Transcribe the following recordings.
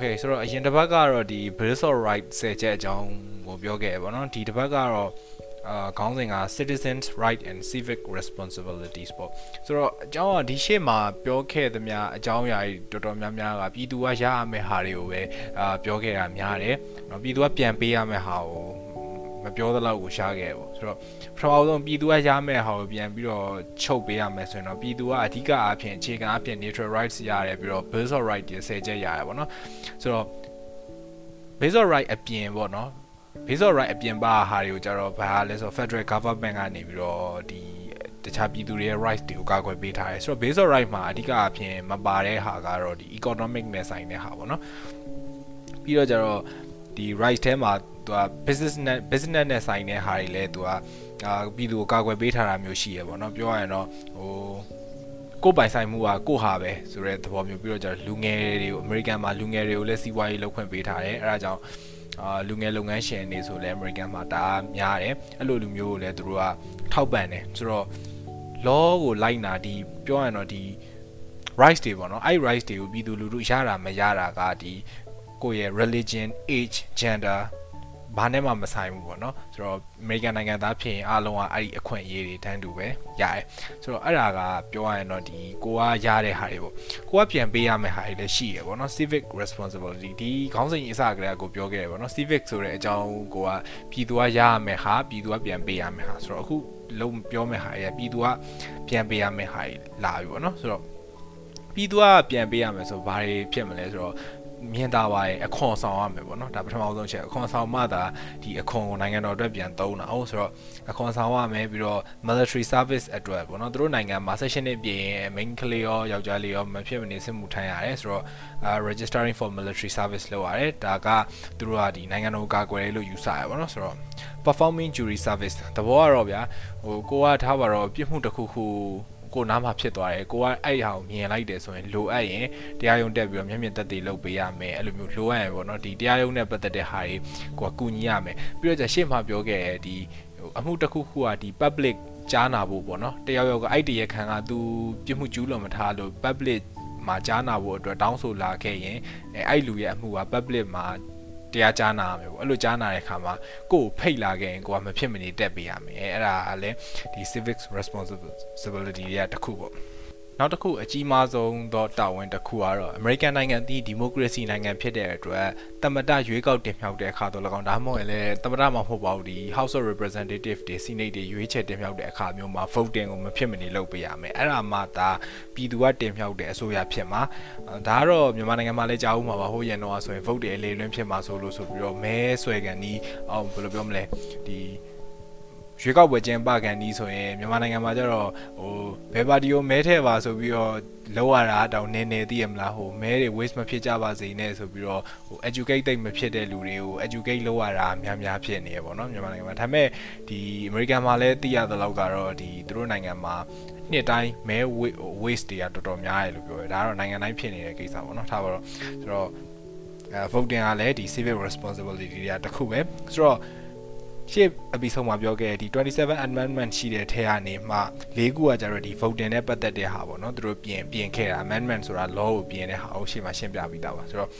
Okay ဆိုတော့အရင်တစ်ပတ်ကတော့ဒီ Bills of Rights ဆယ်ချက်အကြောင်းကိုပြောခဲ့ပါတော့ဒီတစ်ပတ်ကတော့အာခေါင်းစဉ်က Citizens Right and Civic Responsibilities ပေါ့ဆိုတော့အကြောင်းကဒီရှေ့မှာပြောခဲ့သမျှအကြောင်းအရာတွေတော်တော်များများကပြည်သူကရရမယ့်ဟာတွေကိုပဲအာပြောခဲ့တာများတယ်။နော်ပြည်သူကပြန်ပေးရမယ့်ဟာကို မပြောသလောက်ကိုရှားခဲ့ပေါ့ဆိုတော့ပထမဆုံးပြည်သူကရမယ့်ဟာကိုပြန်ပြီးတော့ချုပ်ပေးရမယ်ဆိုရင်တော့ပြည်သူကအဓိကအဖြစ်အခြေခံအဖြစ် neutral rights ရတယ်ပြီးတော့ bills of rights တွေဆယ်ချက်ရတယ်ပေါ့နော်ဆိုတော့ bills of rights အပြင်ပေါ့နော် base of right အပြင်ပါဟာတွေကိုကြတော့ဘာလဲဆိုတော့ federal government ကနေပြီးတော့ဒီတခြားပြည်သူတွေရဲ့ rights တွေကိုကာကွယ်ပေးထားတယ်ဆိုတော့ base of right မှာအဓိကအဖြစ်မပါတဲ့ဟာကတော့ဒီ economic နဲ့ဆိုင်တဲ့ဟာပေါ့နော်ပြီးတော့ကြတော့ဒီ rights ထဲမှာ သူက business နဲ့ business နဲ့ဆိုင်တဲ့ဟာတွေလည်းသူကအာပြည်သူကိုကာကွယ်ပေးထားတာမျိုးရှိရပေါ့နော်ပြောရရင်တော့ဟိုကိုပိုင်ဆိုင်မှုကကိုဟာပဲဆိုတဲ့သဘောမျိုးပြီးတော့ကျတော့လူငယ်တွေကိုအမေရိကန်မှာလူငယ်တွေကိုလည်းစီးပွားရေးလုပ်ခွင့်ပေးထားတယ်အဲဒါကြောင့်အာလူငယ်လုပ်ငန်းရှင်တွေဆိုလည်း American မှာဒါများတယ်အဲ့လိုလူမျိုးကိုလည်းသူတို့ကထောက်ပံ့တယ်ဆိုတော့ law ကိုလိုက်နာဒီပြောရရင်တော့ဒီ rights တွေပေါ့နော်အဲ့ rights တွေကိုပြည်သူလူထုရတာမရတာကဒီကိုယ့်ရဲ့ religion age gender ဘာနဲ့မှမဆိုင်ဘူးပေါ့နော်ဆိုတော့ American နိုင်ငံသားဖြစ်ရင်အားလုံးကအဲ့ဒီအခွင့်အရေးတွေတန်းတူပဲရတယ်ဆိုတော့အဲ့ဒါကပြောရရင်တော့ဒီကိုကရတဲ့ဟာတွေပေါ့ကိုကပြန်ပေးရမယ့်ဟာတွေလည်းရှိရပေါ့နော် civic responsibility ဒီခေါင်းစဉ်အစကလေးကကိုပြောခဲ့တယ်ပေါ့နော် civic ဆိုတဲ့အကြောင်းကိုကပြည်သူကရရမယ့်ဟာပြည်သူကပြန်ပေးရမယ့်ဟာဆိုတော့အခုလုံးပြောမယ့်ဟာတွေပြည်သူကပြန်ပေးရမယ့်ဟာတွေလာပြီပေါ့နော်ဆိုတော့ပြည်သူကပြန်ပေးရမယ်ဆိုဘာတွေဖြစ်မလဲဆိုတော့ မြင်တာပါရဲ့အခွန်ဆောင်ရမယ်ပေါ့နော်ဒါပထမဆုံးချက်အခွန်ဆောင်မှသာဒီအခွန်ကိုနိုင်ငံတော်အတွက်ပြန်သုံးတာဟုတ်ဆိုတော့အခွန်ဆောင်ရမယ်ပြီးတော့ military service အတွက်ပေါ့နော်သူတို့နိုင်ငံမှာ session နဲ့ပြင် main ကလေးရောယောက်ျားလေးရောမဖြစ်မနေစစ်မှုထမ်းရတယ်ဆိုတော့ registering for military service လုပ်ရတယ်ဒါကသူတို့ကဒီနိုင်ငံတော်ကာကွယ်လို့ယူဆရပေါ့နော်ဆိုတော့ performing jury service တဘောကတော့ဗျာဟိုကိုကထားပါတော့ပြစ်မှုတစ်ခုခု ကိုနားမှာဖြစ်သွားတယ်ကိုကအဲ့ဟာကိုမြင်လိုက်တယ်ဆိုရင်လိုအပ်ရင်တရားရုံးတက်ပြီးတော့မျက်မြင်သက်သေလုပ်ပေးရမယ်အဲ့လိုမျိုးလိုအပ်ရင်ပေါ့နော်ဒီတရားရုံးနဲ့ပတ်သက်တဲ့ဟာတွေကိုကကူညီရမယ်ပြီးတော့じゃရှေ့မှာပြောခဲ့တဲ့ဒီအမှုတစ်ခုခုကဒီ public ကြားနာဖို့ပေါ့နော်တယောက်ယောက်ကအဲ့တရခံကသူပြစ်မှုကျူးလွန်မထားလို့ public မှာကြားနာဖို့အတွက်တောင်းဆိုလာခဲ့ရင်အဲ့လူရဲ့အမှုက public မှာ တရားကြားနာရမယ်ပေါ့အဲ့လိုကြားနာတဲ့အခါမှာကိုယ်ဖိတ်လာခဲ့ရင်ကိုကမဖြစ်မနေတက်ပေးရမယ်အဲ့ဒါကလည်းဒီ civic responsibility တွေကတစ်ခုပေါ့ နောက်တစ်ခုအကြီးမားဆုံးသောတာဝန်တစ်ခုကတော့ American နိုင်ငံသည်ဒီမိုကရေစီနိုင်ငံဖြစ်တဲ့အတွက်တမတရွေးကောက်တင်မြှောက်တဲ့အခါတော့၎င်းဒါမှမဟုတ်လည်းတမတမှာမဟုတ်ပါဘူးဒီ House of Representative တွေ Senate တွေရွေးချယ်တင်မြှောက်တဲ့အခါမျိုးမှာ voting ကိုမဖြစ်မနေလုပ်ပေးရမယ်အဲ့ဒါမှဒါပြည်သူကတင်မြှောက်တဲ့အစိုးရဖြစ်မှာဒါကတော့မြန်မာနိုင်ငံမှာလည်းကြားဦးမှာပါဟိုရန်တော့ဆိုရင် vote တွေအလေလွင့်ဖြစ်မှာဆိုလို့ဆိုပြီးတော့မဲဆွဲကန်ဒီအောင်ဘယ်လိုပြောမလဲဒီ ရွေးကောက်ပွဲကျင်းပကန်ဒီဆိုရင်မြန်မာနိုင်ငံမှာကျတော့ဟိုဘယ်ပါတီကိုမဲထည့်ပါဆိုပြီးတော့လောက်ရတာတောင်နည်းနည်းသိရမလားဟိုမဲတွေ waste မဖြစ်ကြပါစေနဲ့ဆိုပြီးတော့ဟို educate တိတ်မဖြစ်တဲ့လူတွေကို educate လုပ်ရတာများများဖြစ်နေရပေါ့နော်မြန်မာနိုင်ငံမှာဒါပေမဲ့ဒီ American မှာလည်းသိရသလောက်ကတော့ဒီသူတို့နိုင်ငံမှာနှစ်တိုင်းမဲ waste တွေကတော်တော်များတယ်လို့ပြောတယ်ဒါကတော့နိုင်ငံတိုင်းဖြစ်နေတဲ့ကိစ္စပေါ့နော်ထားပါတော့ဆိုတော့အဲ voting ကလည်းဒီ civic responsibility တွေကတခုပဲဆိုတော့ ရှေ့ episode မှာပြောခဲ့ဒီ27 amendment ရှိတဲ့ထဲကနေမှ၄ခုကကျတော့ဒီ voting နဲ့ပတ်သက်တဲ့ဟာပေါ့နော်သူတို့ပြင်ပြင်ခဲ့တာ amendment ဆိုတာ law ကိုပြင်တဲ့ဟာကိုရှေ့မှာရှင်းပြပြီးသားပါဆိုတော့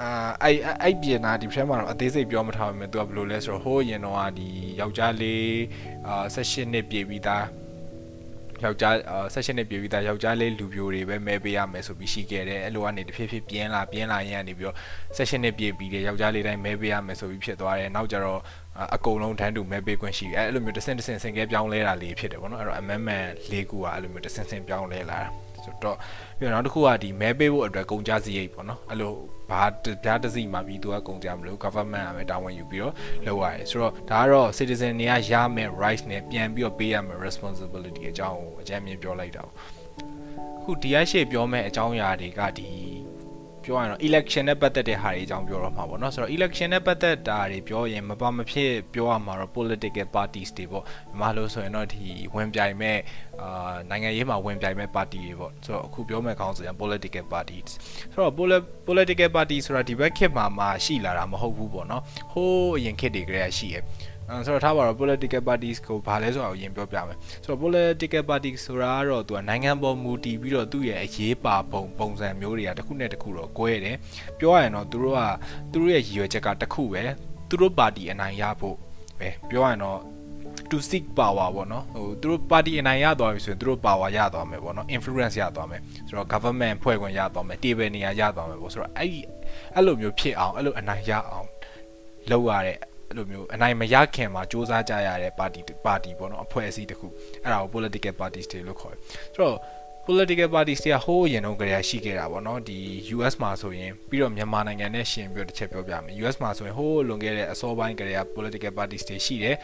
အာအဲ့အဲ့ပြင်တာဒီထဲမှာတော့အသေးစိတ်ပြောမထားပါဘူးသူကဘယ်လိုလဲဆိုတော့ဟိုးရင်တော့ဒီယောက်ျားလေးအာ16နှစ်ပြည့်ပြီးသား ယောက်ျားဆက်ရှင်နဲ့ပြည်ပြီးသားယောက်ျားလေးလူပြိုတွေပဲမဲပေးရမယ်ဆိုပြီးရှိခဲ့တယ်အဲ့လိုကနေတဖြည်းဖြည်းပြင်းလာပြင်းလာရင်ကနေပြီးတော့ဆက်ရှင်နဲ့ပြည်ပြီးတဲ့ယောက်ျားလေးတိုင်းမဲပေးရမယ်ဆိုပြီးဖြစ်သွားတယ်နောက်ကြတော့အကုန်လုံးတန်းတူမဲပေးခွင့်ရှိတယ်အဲ့လိုမျိုးတစ်ဆင့်တစ်ဆင့်ဆင်ကဲပြောင်းလဲတာလေးဖြစ်တယ်ပေါ့နော်အဲ့တော့ amendment ၄ခုကအဲ့လိုမျိုးတစ်ဆင့်ဆင့်ပြောင်းလဲလာတာ ဆိုတော့ပြီးတော့နောက်တစ်ခုကဒီမဲပေးဖို့အတွက်ကုန်ကြစရိတ်ပေါ့နော်အဲ့လိုဘာပြားတစီမှာပြီးသူကကုန်ကြမလို့ government ကပဲတာဝန်ယူပြီးတော့လုပ်ရတယ်ဆိုတော့ဒါကတော့ citizen တွေကရမယ် rights နဲ့ပြန်ပြီးတော့ပေးရမယ် responsibility အကြောင်းကိုအကြမ်းမြင်ပြောလိုက်တာပေါ့ခုဒီရရှိပြောမဲ့အကြောင်းအရာတွေကဒီ ပြောရရင်တော့ election နဲ့ပတ်သက်တဲ့ဟာတွေအကြောင်းပြောတော့မှာပေါ့နော်ဆိုတော့ election နဲ့ပတ်သက်တာတွေပြောရင်မပါမဖြစ်ပြောရမှာတော့ political parties တွေပေါ့မလို့ဆိုရင်တော့ဒီဝင်ပြိုင်မဲ့အာနိုင်ငံရေးမှာဝင်ပြိုင်မဲ့ party တွေပေါ့ဆိုတော့အခုပြောမဲ့ခေါင်းစဉ် political parties ဆိုတော့ political party ဆိုတာဒီဘက်ခေတ်မှာမှရှိလာတာမဟုတ်ဘူးပေါ့နော်ဟိုးအရင်ခေတ်တွေကလေးရှိရအဲ ဆိုတော့ထားပါတော့ political parties ကိုဘာလဲဆိုတာကိုရင်ပြောပြမယ်ဆိုတော့ political party ဆိုတာကတော့သူကနိုင်ငံပေါ်မူတည်ပြီးတော့သူ့ရဲ့အရေးပါပုံပုံစံမျိုးတွေကတစ်ခုနဲ့တစ်ခုတော့ကွဲတယ်ပြောရရင်တော့သူတို့ကသူတို့ရဲ့ရည်ရွယ်ချက်ကတစ်ခုပဲသူတို့ပါတီအနိုင်ရဖို့ပဲပြောရရင်တော့ to seek power ပေါ့နော်ဟိုသူတို့ party အနိုင်ရသွားပြီဆိုရင်သူတို့ power ရသွားမယ်ပေါ့နော် influence ရသွားမယ်ဆိုတော့ government ဖွဲ့ခွင့်ရသွားမယ် table နေရာရသွားမယ်ပေါ့ဆိုတော့အဲ့ဒီအဲ့လိုမျိုးဖြစ်အောင်အဲ့လိုအနိုင်ရအောင်လုပ်ရတဲ့ အဲ့လိုမျိုးအနိုင်မရခင်မှာစ조사ကြရတဲ့ party party ပေါ့နော်အဖွဲ့အစည်းတစ်ခုအဲ့ဒါကို political parties တွေလို့ခေါ်တယ်ဆိုတော့ political parties တွေကဟိုးရင်တော့ကြရရှိခဲ့တာပေါ့နော်ဒီ US မှာဆိုရင်ပြီးတော့မြန်မာနိုင်ငံနဲ့ရှင်ပြီးတော့တစ်ချက်ပြောပြမယ် US မှာဆိုရင်ဟိုးလွန်ခဲ့တဲ့အစောပိုင်းကြရ political parties တွေရှိတယ်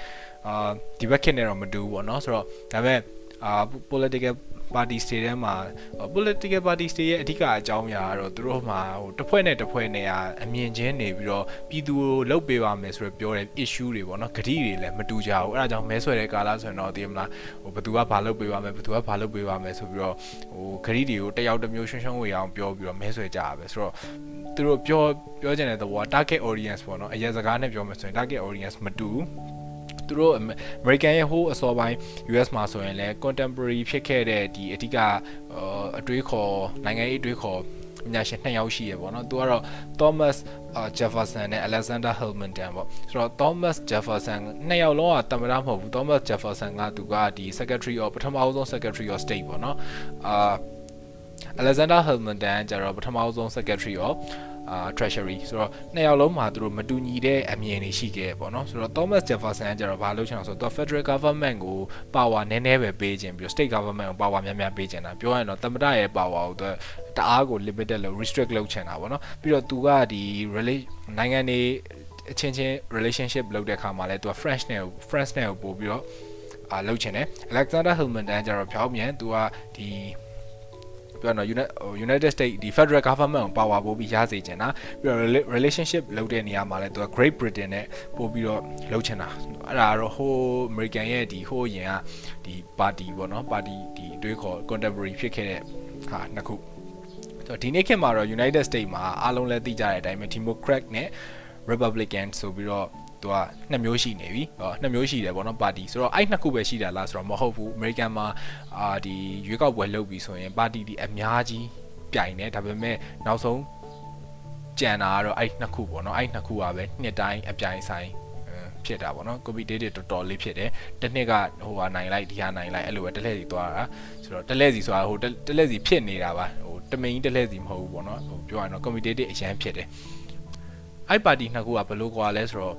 အာဒီဘက်ခင်နဲ့တော့မတူဘူးပေါ့နော်ဆိုတော့ဒါပေမဲ့အာ political parties တွေထဲမှာ political parties တွေရဲ့အဓိကအကြောင်းအရာကတော့သူတို့မှာဟိုတစ်ဖွဲ့နဲ့တစ်ဖွဲ့နဲ့အမြင်ချင်းနေပြီးတော့ပြည်သူကိုလှုပ်ပေးပါမယ်ဆိုတော့ပြောတဲ့ issue တွေပေါ့နော်ဂတိတွေလည်းမတူကြဘူးအဲ့ဒါကြောင့်မဲဆွဲတဲ့ကာလဆိုရင်တော့သိမလားဟိုဘသူကဘာလုပ်ပေးပါမယ်ဘသူကဘာလုပ်ပေးပါမယ်ဆိုပြီးတော့ဟိုဂတိတွေကိုတယောက်တစ်မျိုးရှင်းရှင်းဝေအောင်ပြောပြီးတော့မဲဆွဲကြရပဲဆိုတော့သူတို့ပြောပြောချင်တဲ့သဘော target audience ပေါ့နော်အရင်စကားနဲ့ပြောမယ်ဆိုရင် target audience မတူဘူး သူတို့ American ရဲ့ဟိုးအစောပိုင်း US မှာဆိုရင်လည်း contemporary ဖြစ်ခဲ့တဲ့ဒီအဓိကအတွေးခေါ်နိုင်ငံရေးအတွေးခေါ်ပညာရှင်နှစ်ယောက်ရှိရပေါ့နော်သူကတော့ Thomas Jefferson နဲ့ Alexander Hamilton ပေါ့ဆိုတော့ Thomas Jefferson နှစ်ယောက်လုံးကတမရမဟုတ်ဘူး Thomas Jefferson ကသူကဒီ Secretary of ပထမဆုံး Secretary of State ပေါ့နော်အာ Alexander Hamilton ကျတော့ပထမဆုံး Secretary of အာ treasury ဆိုတော့နှစ်ယောက်လုံးမှာသူတို့မတူညီတဲ့အမြင်တွေရှိခဲ့ပေါ့နော်ဆိုတော့ Thomas Jefferson ကျတော့ဘာလုပ်ချင်အောင်ဆိုတော့ federal government ကို power နည်းနည်းပဲပေးခြင်းပြီးတော့ state government ကို power များများပေးခြင်းတာပြောရရင်တော့သမ္မတရဲ့ power ကိုသူတအားကို limited လုပ် restrict လုပ်ချင်တာပေါ့နော်ပြီးတော့သူကဒီနိုင်ငံတွေအချင်းချင်း relationship လုပ်တဲ့အခါမှာလဲသူက French နဲ့ France နဲ့ကိုပို့ပြီးတော့အာလုပ်ချင်တယ် Alexander Hamilton ကျတော့ဖြောင်းမြန်သူကဒီ ပြောတော့ United States ဒီ Federal Government ကို power ပို့ပြီးရစေချင်တာပြီးတော့ relationship လုပ်တဲ့နေရာမှာလည်းသူက Great Britain နဲ့ပို့ပြီးတော့လုပ်ချင်တာအဲ့ဒါကတော့ဟို American ရဲ့ဒီဟိုရင်ကဒီ party ပေါ့နော် party ဒီအတွေးခေါ် contemporary ဖြစ်ခဲ့တဲ့ဟာနှစ်ခုဆိုတော့ဒီနေ့ခေတ်မှာတော့ United States မှာအားလုံးလည်းသိကြတဲ့အတိုင်းပဲ Democrat နဲ့ Republican ဆိုပြီးတော့ သူကနှစ်မျိုးရှိနေပြီဟောနှစ်မျိုးရှိတယ်ဗောနော်ပါတီဆိုတော့အဲ့နှစ်ခုပဲရှိတာလားဆိုတော့မဟုတ်ဘူးအမေရိကန်မှာအာဒီရွေးကောက်ပွဲလုပ်ပြီဆိုရင်ပါတီဒီအများကြီးပြိုင်တယ်ဒါပေမဲ့နောက်ဆုံးကြံတာကတော့အဲ့နှစ်ခုပေါ့နော်အဲ့နှစ်ခုကပဲနှစ်တိုင်းအပြိုင်ဆိုင်ဖြစ်တာပေါ့နော်ကိုပီဒေးတွေတော်တော်လေးဖြစ်တယ်တစ်နှစ်ကဟိုဟာနိုင်လိုက်ဒီဟာနိုင်လိုက်အဲ့လိုပဲတစ်လှည့်စီသွားတာဆိုတော့တစ်လှည့်စီဆိုတာဟိုတစ်လှည့်စီဖြစ်နေတာပါဟိုတမင်းတစ်လှည့်စီမဟုတ်ဘူးပေါ့နော်ဟိုပြောရရင်တော့ကွန်ပီတေးတစ်အရန်ဖြစ်တယ်အဲ့ပါတီနှစ်ခုကဘယ်လိုကွာလဲဆိုတော့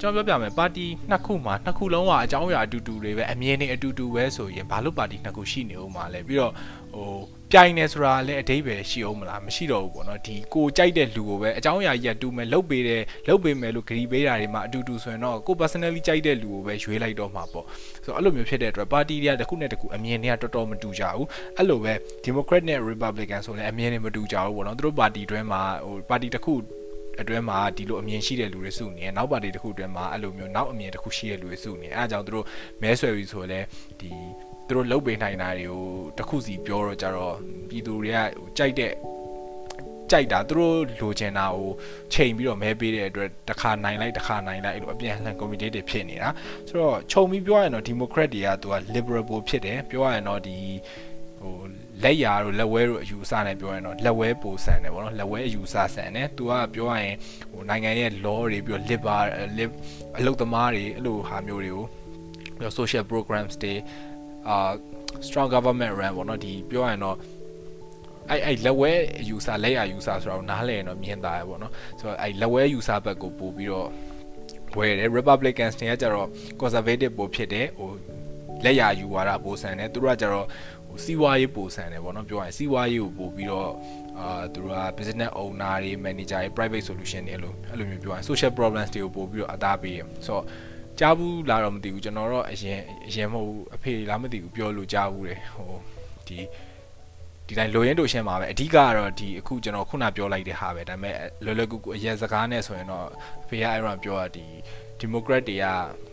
ကျွန်တော်ပြောပြမယ်ပါတီနှစ်ခုမှာနှစ်ခုလုံးကအကြောင်းအရာအတူတူတွေပဲအမြင်တွေအတူတူပဲဆိုရင်ဘာလို့ပါတီနှစ်ခုရှိနေဦးမှာလဲပြီးတော့ဟိုပြိုင်နေဆိုတာလည်းအတိတ်ပဲရှိအောင်မလားမရှိတော့ဘူးပေါ့နော်ဒီကိုကြိုက်တဲ့လူကိုပဲအကြောင်းအရာကြီးတူမယ်လှုပ်ပေးတယ်လှုပ်ပေးမယ်လို့ဂရီပေးတာတွေမှာအတူတူဆိုရင်တော့ကို personally ကြိုက်တဲ့လူကိုပဲရွေးလိုက်တော့မှာပေါ့ဆိုတော့အဲ့လိုမျိုးဖြစ်တဲ့အတွက်ပါတီတွေကတစ်ခုနဲ့တစ်ခုအမြင်တွေကတော်တော်မတူကြဘူးအဲ့လိုပဲ Democrat နဲ့ Republican ဆိုလည်းအမြင်တွေမတူကြဘူးပေါ့နော်သူတို့ပါတီတွဲမှာဟိုပါတီတစ်ခု အတွင်းမှာဒီလိုအမြင်ရှိတဲ့လူတွေစုနေနောက်ပါတီတစ်ခုအတွင်းမှာအဲ့လိုမျိုးနောက်အမြင်တစ်ခုရှိတဲ့လူတွေစုနေအဲအကြောင်းသူတို့မဲဆွယ်ပြီးဆိုလဲဒီသူတို့လုတ်ပေးနိုင်တာတွေကိုတစ်ခုစီပြောတော့ကြတော့ပြည်သူတွေကကြိုက်တဲ့ကြိုက်တာသူတို့လိုချင်တာကိုချိန်ပြီးတော့မဲပေးတဲ့အတွက်တစ်ခါနိုင်လိုက်တစ်ခါနိုင်လိုက်အဲ့လိုအပြန်အလှန် committee တွေဖြစ်နေတာဆိုတော့ခြုံပြီးပြောရရင်တော့ democrat တွေကသူက liberal ဖြစ်တယ်ပြောရရင်တော့ဒီဟို လက်ရာတို့လက်ဝဲတို့အယူအဆနဲ့ပြောရင်တော့လက်ဝဲပိုဆန်တယ်ဗောနော်လက်ဝဲအယူအဆဆန်တယ်သူကပြောရရင်ဟိုနိုင်ငံရဲ့ law တွေပြီးတော့ liver အလုပ်သမားတွေအဲ့လိုဟာမျိုးတွေကိုပြီးတော့ social programs တွေအာ strong government run ဗောနော်ဒီပြောရရင်တော့အဲ့အဲ့လက်ဝဲယူဆလက်ရယူဆဆိုတော့နားလဲရင်တော့မြင်သားရပေါ့နော်ဆိုတော့အဲ့လက်ဝဲယူဆဘက်ကိုပို့ပြီးတော့ဝယ်တယ် Republicans တွေကကြတော့ conservative ပို့ဖြစ်တယ်ဟိုလက်ရယူဝါဒပို့ဆန်တယ်သူတို့ကကြတော့ဟို စီးပွားရေးပိုဆန်တယ်ပေါ့နော်ပြောရရင်စီးပွားရေးကိုပို့ပြီးတော့အာသူတို့က business owner တွေ manager တွေ private solution တွေအဲ့လိုအဲ့လိုမျိုးပြောရရင် social problems တွေကိုပို့ပြီးတော့အသားပေးရဆိုတော့ကြားဘူးလားတော့မသိဘူးကျွန်တော်တော့အရင်အရင်မဟုတ်အဖေလားမသိဘူးပြောလို့ကြားဘူးတယ်ဟိုဒီဒီတိုင်းလိုရင်းတို့ရှင်းပါပဲအဓိကကတော့ဒီအခုကျွန်တော်ခုနပြောလိုက်တဲ့ဟာပဲဒါပေမဲ့လွယ်လွယ်ကူကူအရင်စကားနဲ့ဆိုရင်တော့အဖေကအဲ့တော့ပြောတာဒီ democrat တွေကဟို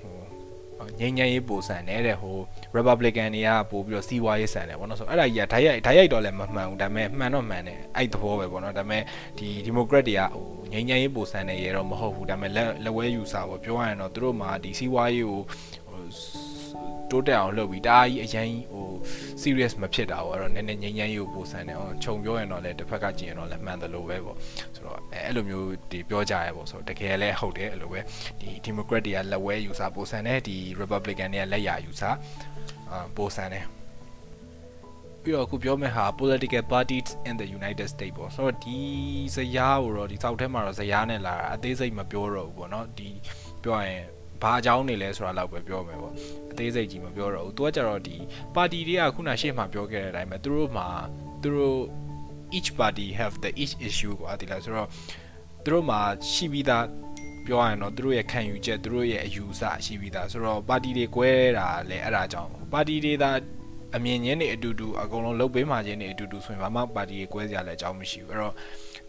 ငြိမ်းချမ်းရေးပိုဆန်တယ်တဲ့ဟို Republican တွေကပို့ပြီးတော့စီးပွားရေးဆန်တယ်ပေါ့နော်ဆိုတော့အဲ့ဒါကြီးကဓာတ်ရိုက်ဓာတ်ရိုက်တော့လည်းမမှန်ဘူးဒါပေမဲ့မှန်တော့မှန်တယ်အဲ့သဘောပဲပေါ့နော်ဒါပေမဲ့ဒီ Democrat တွေကဟိုငြိမ်းချမ်းရေးပိုဆန်တယ်ရေတော့မဟုတ်ဘူးဒါပေမဲ့လက်လက်ဝဲယူစာပေါ့ပြောရရင်တော့သူတို့မှာဒီစီးပွားရေးကိုဟို တိုးတက်အောင်လုပ်ပြီးတအားကြီးအရင်ဟို serious မဖြစ်တာပေါ့အဲ့တော့နည်းနည်းငြိမ်းချမ်းရေးကိုပိုဆန်တယ်ဟိုခြုံပြောရင်တော့လည်းတစ်ဖက်ကကြည့်ရင်တော့လည်းမှန်တယ်လို့ပဲပေါ့ဆိုတော့အဲ့လိုမျိုးဒီပြောကြရဲပေါ့ဆိုတော့တကယ်လည်းဟုတ်တယ်အဲ့လိုပဲဒီ Democrat တွေကလက်ဝဲယူစာပိုဆန်တယ်ဒီ Republican တွေကလက်ရယူစာအာပိုဆန်တယ်ပြီးတော့အခုပြောမယ့်ဟာ political parties in the United States ပေါ့ဆိုတော့ဒီဇယားကိုတော့ဒီစောက်ထဲမှာတော့ဇယားနဲ့လာတာအသေးစိတ်မပြောတော့ဘူးပေါ့နော်ဒီပြောရရင် ဘာအကြောင်းနေလဲဆိုတာလောက်ပဲပြောမယ်ပေါ့အသေးစိတ်ကြီးမပြောတော့ဘူးသူကကြတော့ဒီပါတီတွေကခုနရှေ့မှာပြောခဲ့တဲ့အတိုင်းပဲသူတို့မှာသူတို့ each party have the each issue ကွာဒီလားဆိုတော့သူတို့မှာရှိပြီးသားပြောရရင်တော့သူတို့ရဲ့ခံယူချက်သူတို့ရဲ့အယူအဆရှိပြီးသားဆိုတော့ပါတီတွေကွဲတာလည်းအဲ့ဒါကြောင့်ပါတီတွေသာအမြင်ချင်းတွေအတူတူအကုန်လုံးလှုပ်ပေးမှချင်းတွေအတူတူဆိုရင်ဘာမှပါတီတွေကွဲစရာလည်းအကြောင်းမရှိဘူးအဲ့တော့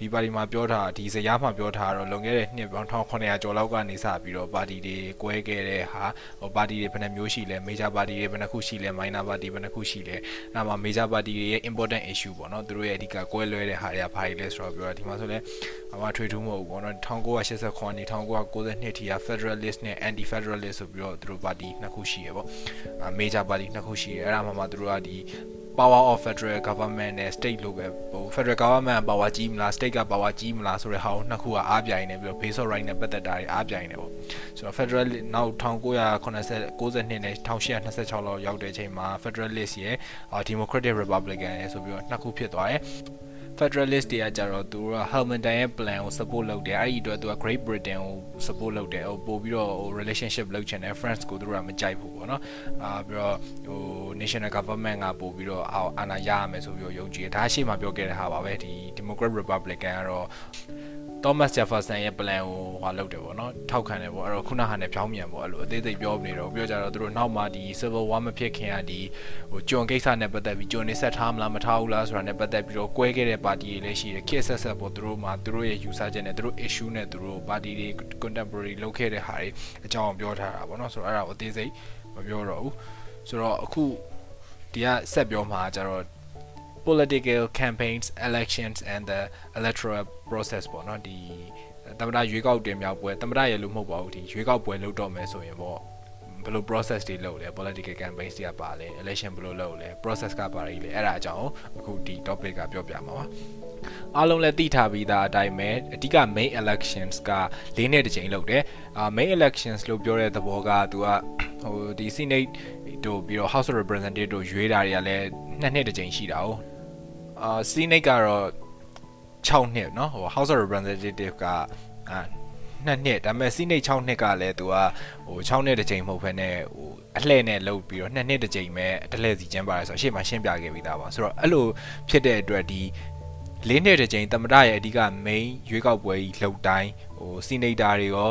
ဒီပါတီမှာပြောထားဒီဇယားမှာပြောထားတော့လွန်ခဲ့တဲ့နှစ်ပေါင်း1900ကျော်လောက်ကနေစပြီးတော့ပါတီတွေကွဲခဲ့တဲ့ဟာဟိုပါတီတွေဘယ်နှမျိုးရှိလဲ major party တွေဘယ်နှခုရှိလဲ minor party ဘယ်နှခုရှိလဲအဲ့မှာ major party တွေရဲ့ important issue ပေါ့နော်သူတို့ရဲ့အဓိကကွဲလွဲတဲ့ဟာတွေကဘာတွေလဲဆိုတော့ပြောတာဒီမှာဆိုလဲဘာမှထွေထူးမဟုတ်ဘူးပေါ့နော်1989နေ1992ထိက federalist နဲ့ anti federalist ဆိုပြီးတော့သူတို့ပါတီနှစ်ခုရှိရပေါ့ major party နှစ်ခုရှိရအဲ့ဒါမှမှသူတို့ကဒီ power of federal government နဲ့ state လို့ပဲဟို federal government power ကြီးမလား state က power ကြီးမလားဆိုတဲ့ဟာကိုနှစ်ခုကအားပြိုင်နေပြီးတော့ base of right နဲ့ပတ်သက်တာတွေအားပြိုင်နေပေါ့ဆိုတော့ federal နောက်1990 92နဲ့1826လောက်ရောက်တဲ့အချိန်မှာ federalist ရဲ့ democratic republican ရဲ့ဆိုပြီးတော့နှစ်ခုဖြစ်သွားတယ် Federalist တွေကကြတော့သူက Hamilton ရဲ့ plan ကို support လုပ်တယ်အဲ့ဒီအတွက်သူက Great Britain ကို support လုပ်တယ်ဟိုပို့ပြီးတော့ဟို relationship လုပ်ချင်တယ် France ကိုသူတို့ကမကြိုက်ဘူးပေါ့နော်အာပြီးတော့ဟို national government ကပို့ပြီးတော့အာဏာရရမယ်ဆိုပြီးတော့ယုံကြည်တယ်ဒါရှေ့မှာပြောခဲ့တဲ့ဟာပါပဲဒီ Democrat Republican ကတော့ Thomas Jefferson ရဲ့ plan ကိုဟွာလုပ်တယ်ပေါ့နော်ထောက်ခံတယ်ပေါ့အဲ့တော့ခုနဟာနဲ့ဖြောင်းမြန်ပေါ့အဲ့လိုအသေးစိတ်ပြောနေတော့ပြောကြတော့သူတို့နောက်မှဒီ Civil War မဖြစ်ခင်ကဒီဟိုကျွန်ကိစ္စနဲ့ပတ်သက်ပြီးကျွန်နေဆက်ထားမလားမထားဘူးလားဆိုတာနဲ့ပတ်သက်ပြီးတော့ကွဲခဲ့တဲ့ပါတီတွေလည်းရှိတယ်ခေတ်ဆက်ဆက်ပေါ့သူတို့မှသူတို့ရဲ့ user ချက်နဲ့သူတို့ issue နဲ့သူတို့ပါတီတွေ contemporary လုပ်ခဲ့တဲ့ဟာတွေအကြောင်းပြောထားတာပေါ့နော်ဆိုတော့အဲ့ဒါကိုအသေးစိတ်မပြောတော့ဘူးဆိုတော့အခုဒီကဆက်ပြောမှာကျတော့ political campaigns elections and the electoral process ပေါ့နော်ဒီသမ္မတရွေးကောက်တင်မြောက်ပွဲသမ္မတရဲ့လို့မဟုတ်ပါဘူးဒီရွေးကောက်ပွဲလုပ်တော့မယ်ဆိုရင်ပေါ့ဘယ်လို process တွေလုပ်လဲ political campaigns တွေကပါလဲ election ဘယ်လိုလုပ်လဲ process ကပါရည်လဲအဲ့ဒါအကြောင်းအခုဒီ topic ကပြောပြမှာပါအားလုံးလည်းသိထားပြီးသားအတိုင်းပဲအဓိက main elections က၄နှစ်တစ်ချိန်လုပ်တယ်အာ main elections လို့ပြောတဲ့သဘောကသူကဟိုဒီ senate တို့ပြီးတော့ house of representative တို့ရွေးတာတွေကလည်းနှစ်နှစ်တစ်ချိန်ရှိတာ哦 အာ senate ကတော့6နှစ်เนาะဟို house of representative ကအာနှစ်နှစ်ဒါပေမဲ့ senate 6နှစ်ကလည်းသူကဟို6နှစ်တစ်ချိန်မဟုတ်ဘဲနဲ့ဟိုအလှည့်နဲ့လှုပ်ပြီးတော့နှစ်နှစ်တစ်ချိန်ပဲတလှည့်စီကျင်းပါတယ်ဆိုတော့အရှိမရှင်းပြခဲ့ပြီးသားပါဆိုတော့အဲ့လိုဖြစ်တဲ့အတွက်ဒီ လေးနှစ်တစ်ချိန်သမ္မတရဲ့အဓိက main ရွေးကောက်ပွဲကြီးလှုပ်တိုင်းဟို senator တွေရော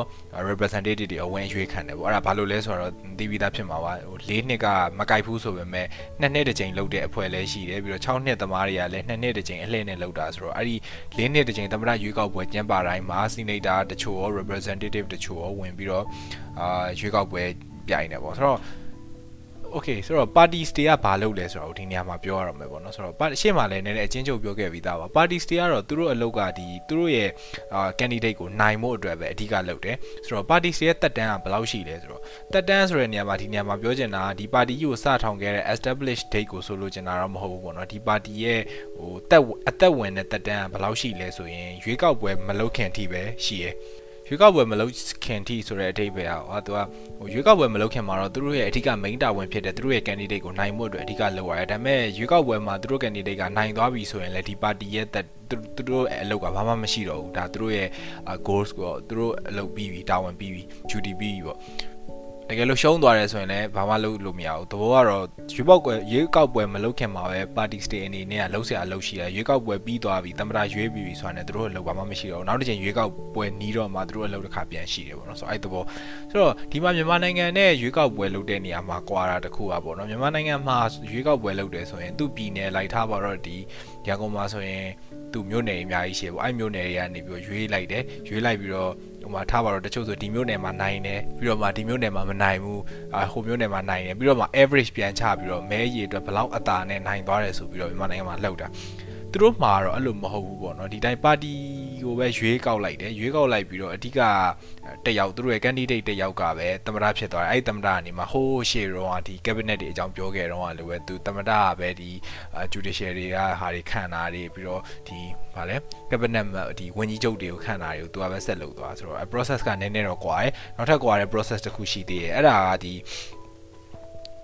representative တွေအဝင်ရွေးခံတယ်ပေါ့အဲ့ဒါဘာလို့လဲဆိုတော့သိပြီးသားဖြစ်မှာပါဟို၄နှစ်ကမကြိုက်ဘူးဆိုပေမဲ့နှစ်နှစ်တစ်ချိန်လှုပ်တဲ့အဖွဲ့လည်းရှိတယ်ပြီးတော့6နှစ်သမားတွေကလည်းနှစ်နှစ်တစ်ချိန်အလှည့်နဲ့လှုပ်တာဆိုတော့အဲ့ဒီ၄နှစ်တစ်ချိန်သမ္မတရွေးကောက်ပွဲကျင်းပတိုင်းမှာ senator တချို့ရော representative တချို့ရောဝင်ပြီးတော့အာရွေးကောက်ပွဲပြိုင်တယ်ပေါ့ဆိုတော့ okay ဆိုတော့ party stay ကဘာလုပ်လဲဆိုတော့ဒီနေရာမှာပြောရအောင်မယ်ပေါ့နော်ဆိုတော့ရှေ့မှာလည်းနည်းနည်းအချင်းချုပ်ပြောခဲ့ပြီးသားပါ party stay ကတော့သူတို့အလုပ်ကဒီသူတို့ရဲ့အာ candidate ကိုနိုင်ဖို့အတွက်ပဲအဓိကလုပ်တယ်ဆိုတော့ party stay ရဲ့တက်တန်းကဘယ်လောက်ရှိလဲဆိုတော့တက်တန်းဆိုတဲ့နေရာမှာဒီနေရာမှာပြောချင်တာဒီ party ကြီးကိုစထောင်ခဲ့တဲ့ established date ကိုဆိုလို့ချင်တာတော့မဟုတ်ဘူးပေါ့နော်ဒီ party ရဲ့ဟိုတက်အသက်ဝင်တဲ့တက်တန်းကဘယ်လောက်ရှိလဲဆိုရင်ရွေးကောက်ပွဲမလုပ်ခင်ထိပဲရှိရယ် ရွေးကောက်ပွဲမလုပ်ခင်ထိဆိုတဲ့အဓိပ္ပာယ်อ่ะသူကဟိုရွေးကောက်ပွဲမလုပ်ခင်မှာတော့သူတို့ရဲ့အဓိက main တာဝန်ဖြစ်တဲ့သူတို့ရဲ့ candidate ကိုနိုင်မှုအတွက်အဓိကလုပ်ရတယ်ဒါပေမဲ့ရွေးကောက်ပွဲမှာသူတို့ candidate ကနိုင်သွားပြီဆိုရင်လည်းဒီ party ရဲ့သူတို့အလုပ်ကဘာမှမရှိတော့ဘူးဒါသူတို့ရဲ့ goals ကိုသူတို့အလုပ်ပြီးပြီတာဝန်ပြီးပြီ duty ပြီးပြီပေါ့ တကယ်လို့ရှုံးသွားတယ်ဆိုရင်လည်းဘာမှလုပ်လို့မရဘူးသဘောကတော့ရွေးပေါက်ပွဲရွေးကောက်ပွဲမလုပ်ခင်မှာပဲ party stay အနေနဲ့ကလှုပ်ရှားလှုပ်ရှိရရွေးကောက်ပွဲပြီးသွားပြီတမရရွေးပြီးပြီဆိုတာနဲ့သူတို့အလုပ်ဘာမှမရှိတော့ဘူးနောက်တစ်ချိန်ရွေးကောက်ပွဲနီးတော့မှသူတို့အလုပ်တစ်ခါပြန်ရှိတယ်ပေါ့နော်ဆိုတော့အဲ့သဘောဆိုတော့ဒီမှာမြန်မာနိုင်ငံနဲ့ရွေးကောက်ပွဲလုပ်တဲ့နေရာမှာကွာတာတခုอ่ะပေါ့နော်မြန်မာနိုင်ငံမှာရွေးကောက်ပွဲလုပ်တယ်ဆိုရင်သူ့ပြည်နယ်လိုက်ထားပါတော့ဒီရန်ကုန်မှာဆိုရင်သူမျိုးနယ်အများကြီးရှိတယ်ပေါ့အဲ့မျိုးနယ်တွေကနေပြီးရွေးလိုက်တယ်ရွေးလိုက်ပြီးတော့ ဟိုမှာထားပါတော့တချို့ဆိုဒီမျိုးနယ်မှာနိုင်တယ်ပြီးတော့မှဒီမျိုးနယ်မှာမနိုင်ဘူးအာဟိုမျိုးနယ်မှာနိုင်တယ်ပြီးတော့မှ average ပြန်ချပြီးတော့မဲရည်အတွက်ဘလောက်အတာနဲ့နိုင်သွားတယ်ဆိုပြီးတော့မြန်မာနိုင်ငံမှာလှုပ်တာ သူတို့မှာတော့အဲ့လိုမဟုတ်ဘူးပေါ့နော်ဒီတိုင်းပါတီကိုပဲရွေးကောက်လိုက်တယ်ရွေးကောက်လိုက်ပြီးတော့အဓိကတယောက်သူတို့ရဲ့ candidate တယောက်ကပဲသမ္မတဖြစ်သွားတယ်အဲ့ဒီသမ္မတကနေမှဟိုးရှေ့တော့ဒီ cabinet တွေအကြောင်းပြောခဲ့တော့လည်းပဲသူသမ္မတကပဲဒီ judiciary တွေကဟာတွေခံတာတွေပြီးတော့ဒီဗာလဲ cabinet ဒီဝန်ကြီးချုပ်တွေကိုခံတာတွေကိုသူကပဲဆက်လုပ်သွားဆိုတော့ process ကနည်းနည်းတော့ကွာတယ်နောက်ထပ်ကွာတဲ့ process တစ်ခုရှိသေးတယ်အဲ့ဒါကဒီ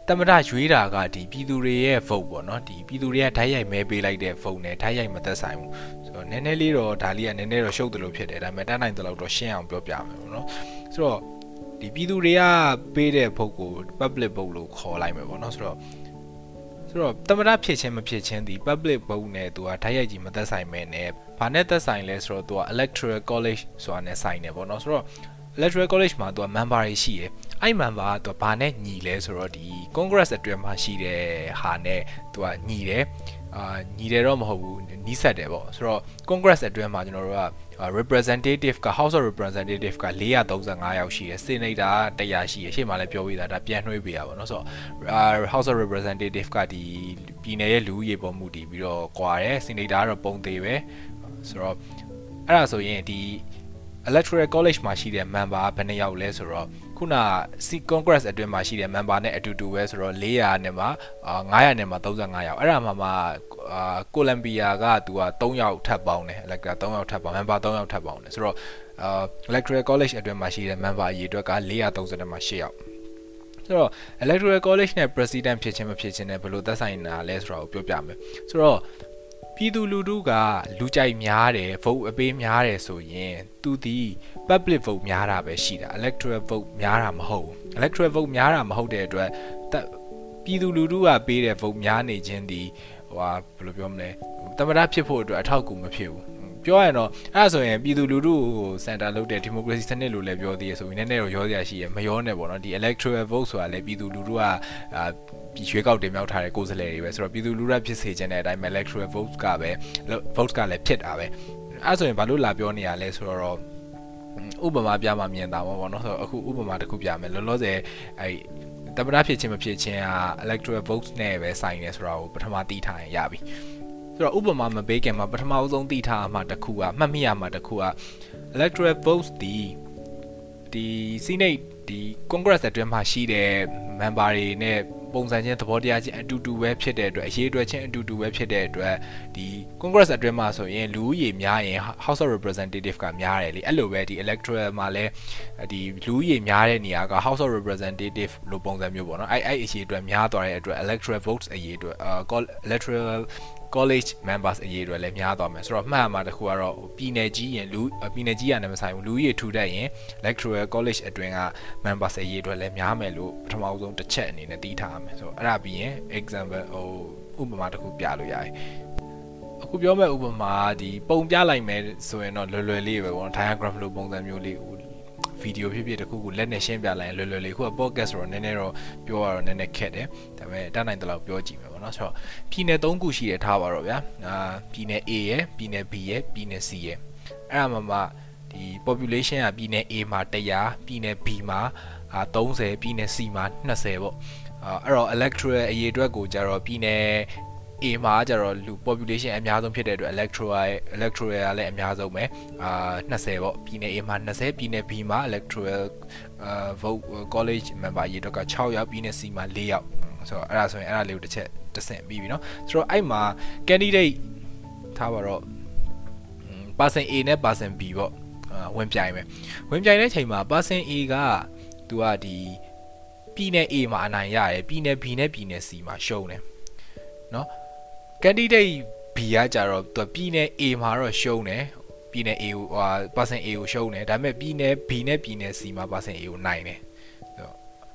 တမရရွေးတာကဒီပြည်သူတွေရဲ့ vote ပေါ့နော်ဒီပြည်သူတွေကဓာတ်ရိုက်မဲပေးလိုက်တဲ့ vote နဲ့ဓာတ်ရိုက်မသက်ဆိုင်ဘူးဆိုတော့နည်းနည်းလေးတော့ဒါလေးကနည်းနည်းတော့ရှုပ်တယ်လို့ဖြစ်တယ်ဒါပေမဲ့တန်းနိုင်တယ်လို့တော့ရှင်းအောင်ပြောပြမယ်ပေါ့နော်ဆိုတော့ဒီပြည်သူတွေကပေးတဲ့ vote ကို public vote လို့ခေါ်လိုက်မယ်ပေါ့နော်ဆိုတော့ဆိုတော့တမရဖြစ်ချင်းမဖြစ်ချင်းဒီ public vote နဲ့သူကဓာတ်ရိုက်ကြီးမသက်ဆိုင်မဲနဲ့ဘာနဲ့သက်ဆိုင်လဲဆိုတော့သူက electoral college ဆိုတာနဲ့ဆိုင်နေပေါ့နော်ဆိုတော့ electoral college မှာသူက member တွေရှိတယ် အဲ့ member ကသူကဘာနဲ့ညီလဲဆိုတော့ဒီ congress အတွင်းမှာရှိတဲ့ဟာနဲ့သူကညီတယ်အာညီတယ်တော့မဟုတ်ဘူးနီးစပ်တယ်ပေါ့ဆိုတော့ congress အတွင်းမှာကျွန်တော်တို့က representative က house of representative က435ယောက်ရှိတယ် senator က100ရှိတယ်ရှေ့မှာလည်းပြောပြီးသားဒါပြန်နှွှေးပေးရပါတော့ဆိုတော့ house of representative ကဒီပြည်နယ်ရဲ့လူဦးရေပေါ်မူတည်ပြီးတော့ကွာတယ် senator ကတော့ပုံသေးပဲဆိုတော့အဲ့ဒါဆိုရင်ဒီ electoral college မှာရှိတဲ့ member ကဘယ်နှယောက်လဲဆိုတော့ ခုန C congress အတွင်းမှာရှိတဲ့ member နဲ့အတူတူပဲဆိုတော့400နဲ့မှာ900နဲ့မှာ35ယောက်အဲ့ဒါမှမှအာကိုလံဘီယာကသူက3ယောက်ထပ်ပေါင်းတယ် elector 3ယောက်ထပ်ပေါင်း member 3ယောက်ထပ်ပေါင်းတယ်ဆိုတော့အာ electoral college အတွင်းမှာရှိတဲ့ member အရေအတွက်က430နဲ့မှာ8ယောက်ဆိုတော့ electoral college နဲ့ president ဖြစ်ခြင်းမဖြစ်ခြင်းနဲ့ဘယ်လိုသက်ဆိုင်တာလဲဆိုတာကိုပြောပြမယ်ဆိုတော့ ပြည်သူလူထုကလူကြိုက်များတယ် vote အပေးများတယ်ဆိုရင်သူဒီ public vote များတာပဲရှိတာ electoral vote များတာမဟုတ်ဘူး electoral vote များတာမဟုတ်တဲ့အတွက်ပြည်သူလူထုကပေးတဲ့ vote များနေခြင်းဒီဟိုဟာဘယ်လိုပြောမလဲတမရဖြစ်ဖို့အတွက်အထောက်အကူမဖြစ်ဘူး ပြောရရင်တော့အဲ့ဒါဆိုရင်ပြည်သူလူထုကိုစင်တာလုပ်တဲ့ဒီမိုကရေစီစနစ်လို့လည်းပြောသေးရဆိုရင်နည်းနည်းတော့ရောစရာရှိရမရောနဲ့ပေါ့နော်ဒီ electoral vote ဆိုတာလည်းပြည်သူလူထုကအာရွေးကောက်တင်မြှောက်ထားတဲ့ကိုယ်စားလှယ်တွေပဲဆိုတော့ပြည်သူလူထုဖြစ်စေချင်တဲ့အတိုင်း electoral vote ကပဲ vote ကလည်းဖြစ်တာပဲအဲ့ဆိုရင်ဘာလို့လာပြောနေရလဲဆိုတော့ဥပမာပြမှာမြင်တာပေါ့နော်ဆိုတော့အခုဥပမာတစ်ခုပြမယ်လောလောဆယ်အဲ့တမနာဖြစ်ခြင်းမဖြစ်ခြင်းက electoral votes နဲ့ပဲဆိုင်နေဆိုတာကိုပထမသိထားရင်ရပြီ ဆိုတော့ဥပမာမပေးခင်မှာပထမအဆုံးသိထားမှာတစ်ခုကမှတ်မိရမှာတစ်ခုက electoral votes ဒီဒီ Senate ဒီ Congress အတွင်းမှာရှိတဲ့ member တွေနဲ့ပုံစံချင်းသဘောတရားချင်းအတူတူပဲဖြစ်တဲ့အတွက်အရေးအတွက်ချင်းအတူတူပဲဖြစ်တဲ့အတွက်ဒီ Congress အတွင်းမှာဆိုရင်လူဦးရေများရင် House of Representative ကများတယ်လေအဲ့လိုပဲဒီ electoral မှာလည်းဒီလူဦးရေများတဲ့နေရာက House of Representative လို့ပုံစံမျိုးပေါ့နော်အဲ့အဲ့အရေးအတွက်များသွားတဲ့အတွက် electoral votes အရေးအတွက် electoral college members အရေးတွေလည်းများသွားမယ်ဆိုတော့မှတ်မှာတခုကတော့ပြည်နယ်ကြီးရင်လူပြည်နယ်ကြီးရတယ်မဆိုင်ဘူးလူကြီးထူတတ်ရင် electoral college အတွင်းက members အရေးတွေလည်းများမယ်လို့ပထမဆုံးတစ်ချက်အနေနဲ့သိထားရမယ်ဆိုတော့အဲ့ဒါပြီးရင် example ဟိုဥပမာတစ်ခုပြလို့ရတယ်အခုပြောမဲ့ဥပမာဒီပုံပြလိုက်မယ်ဆိုရင်တော့လွယ်လွယ်လေးပဲပေါ့ diagram လိုပုံစံမျိုးလေးဗီဒီယိုဖြစ်ဖြစ်တခုခုလက်နဲ့ရှင်းပြလိုက်ရင်လွယ်လွယ်လေးခုက podcast ဆိုတော့နည်းနည်းတော့ပြောရတော့နည်းနည်းခက်တယ်ဒါပေမဲ့တတ်နိုင်တဲ့လောက်ပြောကြည့်မယ် ပေါ့နော်ဆိုတော့ပြည်နယ်၃ခုရှိရထားပါတော့ဗျာအာပြည်နယ် A ရယ်ပြည်နယ် B ရယ်ပြည်နယ် C ရယ်အဲ့ဒါမှမှဒီ population ကပြည်နယ် A မှာ100ပြည်နယ် B မှာအာ30ပြည်နယ် C မှာ20ပေါ့အဲ့တော့ electoral အရေးအတွက်ကိုကြတော့ပြည်နယ် A မှာကျတော့လူ population အများဆုံးဖြစ်တဲ့အတွက် electoral electoral ကလည်းအများဆုံးပဲအာ20ပေါ့ပြည်နယ် A မှာ20ပြည်နယ် B မှာ electoral အာ vote college member ရေတော့က6ယောက်ပြည်နယ် C မှာ4ယောက် ဆိုတော့အဲ့ဒါဆိုရင်အဲ့ဒါလေးကိုတစ်ချက်တစ်ဆင့်ပြီးပြီเนาะဆိုတော့အဲ့မှာ candidate ထားပါတော့ person A နဲ့ person B ပေါ့အာဝင်ပြိုင်မယ်ဝင်ပြိုင်တဲ့ချိန်မှာ person A ကသူကဒီပြည်နယ် A မှာအနိုင်ရတယ်ပြည်နယ် B နဲ့ ပြည်နယ် C မှာရှုံးတယ်เนาะ candidate B ကကြတော့သူပြည်နယ် A မှာတော့ရှုံးတယ်ပြည်နယ် A ကိုဟာ person A ကိုရှုံးတယ်ဒါပေမဲ့ပြည်နယ် B နဲ့ပြည်နယ် C မှာ person A ကိုနိုင်တယ်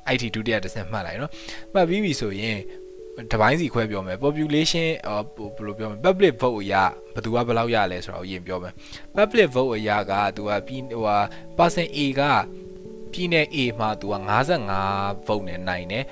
အဲ့ဒီဒုတိယတစ်ဆင့်မှတ်လိုက်နော်မှတ်ပြီးပြီဆိုရင်တပိုင်းစီခွဲပြောမယ် population ဘယ်လိုပြောမလဲ public vote အရာဘယ်သူကဘယ်လောက်ရလဲဆိုတော့အရင်ပြောမယ် public vote အရာကသူကပြီးဟိုဟာ person A ကပြည်နယ် A မှာသူက55 vote နဲ့နိုင်တယ်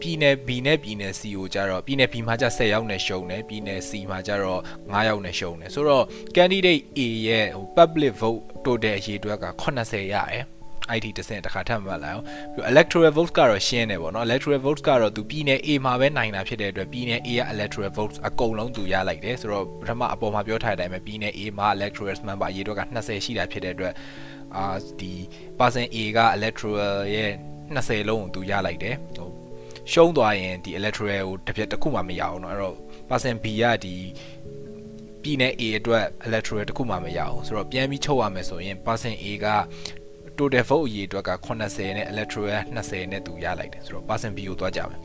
ပြည်နယ် B နဲ့ပြည်နယ် C ကိုကြတော့ပြည်နယ် B မှာကျ10ယောက်နဲ့ရှုံတယ်ပြည်နယ် C မှာကျတော့9ယောက်နဲ့ရှုံတယ်ဆိုတော့ candidate A ရဲ့ဟို public vote total အရေအတွက်က80ရတယ် အဲ့ဒီတစ်ဆင့်တစ်ခါထပ်မှတ်လိုက်အောင်ပြီး electoral votes ကတော့ရှင်းတယ်ပေါ့နော် electoral votes ကတော့သူပြည်နယ် A မှာပဲနိုင်တာဖြစ်တဲ့အတွက်ပြည်နယ် A က electoral votes အကုန်လုံးသူရလိုက်တယ်ဆိုတော့ပထမအပေါ်မှာပြောထားတဲ့အတိုင်းပဲပြည်နယ် A မှာ electoral member အရေအတွက်က20ရှိတာဖြစ်တဲ့အတွက်အာဒီ person A က electoral ရဲ့20လုံးကိုသူရလိုက်တယ်ဟိုရှုံးသွားရင်ဒီ electoral ကိုတစ်ပြက်တစ်ခုမှမရအောင်เนาะအဲ့တော့ person B ကဒီပြည်နယ် A အတွက် electoral တစ်ခုမှမရအောင်ဆိုတော့ပြန်ပြီးချုပ်ရမယ်ဆိုရင် person A က total vote အရေအတွက်က80နဲ့ electoral 20နဲ့သူရလိုက်တယ်ဆိုတော့ person B ကိုသွားကြမယ်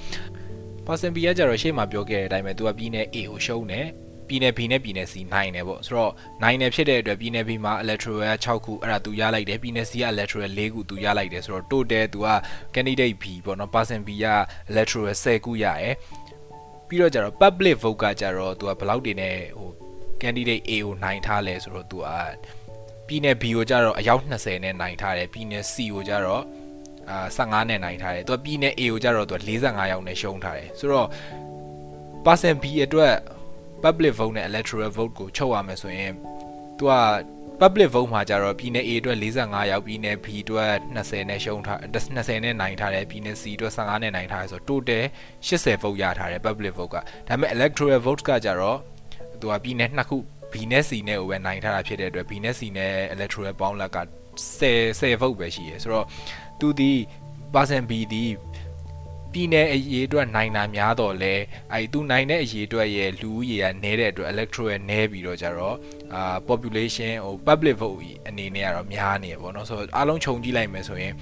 person B ကကြတော့ရှေ့မှာပြောခဲ့တဲ့အတိုင်းပဲသူကပြည်နယ် A ကိုရှုံးတယ်ပြည်နယ် B နဲ့ပြည်နယ် C နိုင်တယ်ပေါ့ဆိုတော့နိုင်တယ်ဖြစ်တဲ့အတွက်ပြည်နယ် B မှာ electoral က6ခုအဲ့ဒါသူရလိုက်တယ်ပြည်နယ် C က electoral 4ခုသူရလိုက်တယ်ဆိုတော့ total သူက candidate B ပေါ့နော် person B က electoral 10ခုရရယ်ပြီးတော့ကြတော့ public vote ကကြတော့သူကဘယ်လောက်တွေနဲ့ဟို candidate A ကိုနိုင်ထားလဲဆိုတော့သူက ပြည်နယ် B ကိုကြတော့အယောက်20နဲ့နိုင်ထားတယ်ပြည်နယ် C ကိုကြတော့အာ15နဲ့နိုင်ထားတယ်သူကပြည်နယ် A ကိုကြတော့သူက45ယောက်နဲ့ရှုံးထားတယ်ဆိုတော့ person B အတွက် public vote နဲ့ electoral vote ကိုချုပ်ရမယ်ဆိုရင်သူက public vote မှာကြတော့ပြည်နယ် A အတွက်45ယောက်ပြည်နယ် B အတွက်20နဲ့ရှုံးထား20နဲ့နိုင်ထားတယ်ပြည်နယ် C အတွက်15နဲ့နိုင်ထားတယ်ဆိုတော့ total 80 vote ရထားတယ် public vote ကဒါပေမဲ့ electoral vote ကကြတော့သူကပြည်နယ်နှစ်ခု B နဲ့ C နဲ့ကိုပဲနိုင်ထားတာဖြစ်တဲ့အတွက် B နဲ့ C နဲ့ electoral ပေါင်းလက်က10 10 vote ပဲရှိရယ်ဆိုတော့သူဒီ person B ဒီပြည်နယ်အရေးအတွက်နိုင်တာများတော့လဲအဲ့သူနိုင်တဲ့အရေးအတွက်ရဲ့လူဦးရေကနည်းတဲ့အတွက် electoral နည်းပြီးတော့ကြတော့အာ population ဟို public vote အနေနဲ့ကတော့များနေရပေါ့နော်ဆိုတော့အားလုံးခြုံကြည့်လိုက်မယ်ဆိုရင်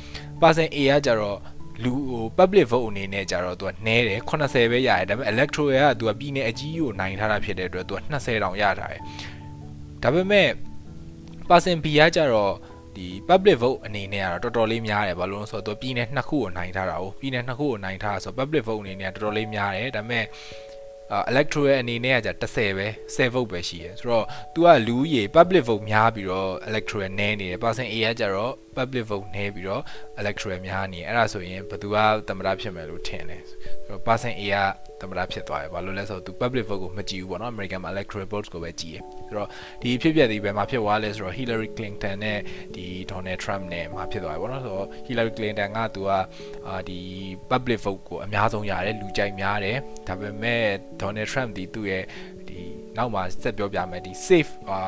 person A ကကြတော့ လူဟို public vote အနေနဲ့ကြတော့သူကနည်းတယ်80ပဲရတယ်ဒါပေမဲ့ electoral ကသူကပြည်နယ်အကြီးကိုနိုင်ထားတာဖြစ်တဲ့အတွက်သူက20တောင်ရထားတယ်ဒါပေမဲ့ person B ကကြတော့ဒီ public vote အနေနဲ့ကတော့တော်တော်လေးများတယ်ဘာလို့လဲဆိုတော့သူပြည်နယ်နှစ်ခုကိုနိုင်ထားတာ哦ပြည်နယ်နှစ်ခုကိုနိုင်ထားဆိုတော့ public vote အနေနဲ့တော်တော်လေးများတယ်ဒါပေမဲ့ electoral အနေနဲ့ကじゃ30ပဲ10 vote ပဲရှိရယ်ဆိုတော့ तू ကလူကြီး public vote များပြီးတော့ electoral နည်းနေတယ် person A ကကြတော့ public vote နည်းပြီးတော့ electoral များနေတယ်အဲ့ဒါဆိုရင်ဘယ်သူကသမ္မတဖြစ်မယ်လို့ထင်တယ်ဆိုတော့ person A ကသမ္မတဖြစ်သွားတယ်ဘာလို့လဲဆိုတော့ तू public vote ကိုမကြည့်ဘူးပေါ့နော် American မှာ electoral votes ကိုပဲကြည့်ရယ်ဆိုတော့ဒီဖြစ်ပျက်ဒီဘယ်မှာဖြစ်သွားလဲဆိုတော့ Hillary Clinton နဲ့ဒီ Donald Trump နဲ့မှာဖြစ်သွားတယ်ပေါ့နော်ဆိုတော့ Hillary Clinton က तू ကအာဒီ public vote ကိုအများဆုံးရတယ်လူကြိုက်များတယ်ဒါပေမဲ့ Donald Trump ဒီသူ့ရဲ့ဒီနောက်မှာဆက်ပြောပြမယ်ဒီ safe အာ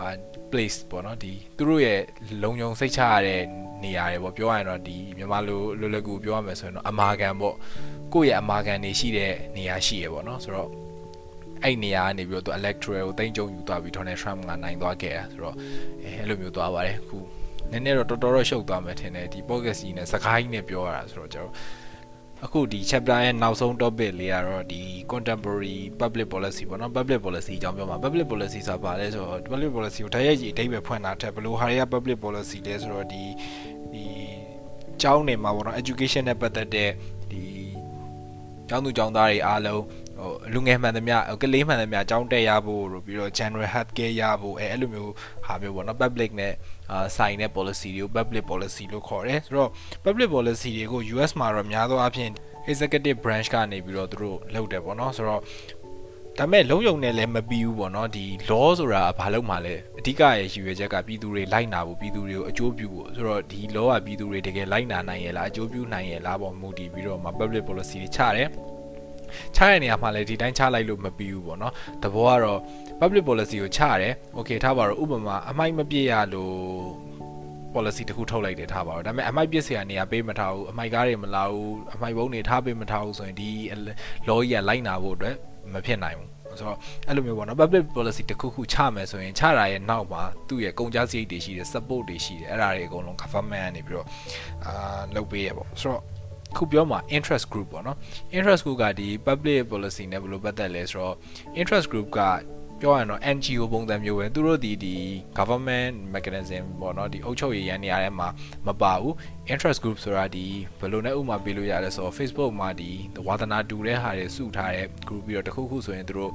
အာ place ပေါ့နော်ဒီသူတို့ရဲ့လုံခြုံစိတ်ချရတဲ့နေရာတွေပေါ့ပြောရရင်တော့ဒီမြန်မာလိုလွယ်လွယ်ကူပြောရမယ်ဆိုရင်တော့အမာခံပေါ့ကိုယ့်ရဲ့အမာခံနေရှိတဲ့နေရာရှိရပေါ့နော်ဆိုတော့အဲ့နေရာကနေပြီးတော့သူ electoral ကိုတင်ကြုံယူသွားပြီး Donald Trump ကနိုင်သွားခဲ့တာဆိုတော့အဲအဲ့လိုမျိုးသွားပါတယ်ခုနည်းနည်းတော့တော်တော်တော့ရှုပ်သွားမယ်ထင်တယ်ဒီ podcast ကြီးနဲ့စကားကြီးနဲ့ပြောရတာဆိုတော့ကျွန်တော် အခုဒီ chapter ရဲ့နောက်ဆုံး topic လေးကတော့ဒီ contemporary public policy ပေါ့နော် public policy အကြောင်းပြောမှာ public policy ဆိုတာဘာလဲဆိုတော့ public policy ကိုတိုက်ရိုက်ကြီးအတိတ်ပဲဖွင့်တာထက်ဘယ်လိုဟာတွေက public policy လဲဆိုတော့ဒီဒီကျောင်းနေမှာပေါ့နော် education နဲ့ပတ်သက်တဲ့ဒီကျောင်းသူကျောင်းသားတွေအားလုံးဟိုလူငယ်မှန်သမျှကလေးမှန်သမျှကျောင်းတက်ရဖို့လို့ပြီးတော့ general health care ရဖို့အဲအဲ့လိုမျိုးဟာမျိုးပေါ့နော် public နဲ့ အာဆိုင်တဲ့ policy တွေကို public policy လို့ခေါ်တယ်ဆိုတော့ public policy တွေကို US မှာတော့များသောအားဖြင့် executive branch ကနေပြီးတော့သူတို့လုပ်တယ်ပေါ့နော်ဆိုတော့ဒါမဲ့လုံးယုံနဲ့လည်းမပြီးဘူးပေါ့နော်ဒီ law ဆိုတာဘာလို့မှလဲအဓိကရဲ့ရည်ရွယ်ချက်ကပြည်သူတွေလိုက်နာဖို့ပြည်သူတွေကိုအကျိုးပြုဖို့ဆိုတော့ဒီ law ကပြည်သူတွေတကယ်လိုက်နာနိုင်ရဲ့လားအကျိုးပြုနိုင်ရဲ့လားပေါ့မူတည်ပြီးတော့မှ public policy တွေချတယ် ချတဲ့နေရာမှာလည်းဒီတိုင်းချလိုက်လို့မပြီးဘူးပေါ့နော်တဘောကတော့ public policy ကိုချရတယ် okay ထားပါတော့ဥပမာအမိုက်မပြည့်ရလို့ policy တခုထုတ်လိုက်တယ်ထားပါတော့ဒါပေမဲ့အမိုက်ပြစ်စရာနေရာပေးမထားဘူးအမိုက်ကားတွေမလာဘူးအမိုက်ဘုံတွေထားပေးမထားဘူးဆိုရင်ဒီ law ကြီးကလိုက်နာဖို့အတွက်မဖြစ်နိုင်ဘူးဆိုတော့အဲ့လိုမျိုးပေါ့နော် public policy တခုခုချမယ်ဆိုရင်ချတာရဲ့နောက်မှာသူ့ရဲ့ကုန်ကျစရိတ်တွေရှိတယ် support တွေရှိတယ်အဲ့ဒါတွေအကုန်လုံး government ကနေပြီးတော့အာလုပ်ပေးရပေါ့ဆိုတော့ ခုပြောမှာ interest group ပေါ့နော် interest group ကဒီ public policy နဲ့ဘယ်လိုပတ်သက်လဲဆိုတော့ interest group ကပြောရရင်တော့ NGO ပုံစံမျိုးပဲသူတို့ဒီဒီ government mechanism ပေါ့နော်ဒီအုပ်ချုပ်ရေးရန်နေရာထဲမှာမပါဘူး interest group ဆိုတာဒီဘယ်လိုနဲ့ဥမာပေးလို့ရလဲဆိုတော့ Facebook မှာဒီဝါသနာတူတဲ့ဟာတွေစုထားတဲ့ group ပြီးတော့တခုခုဆိုရင်သူတို့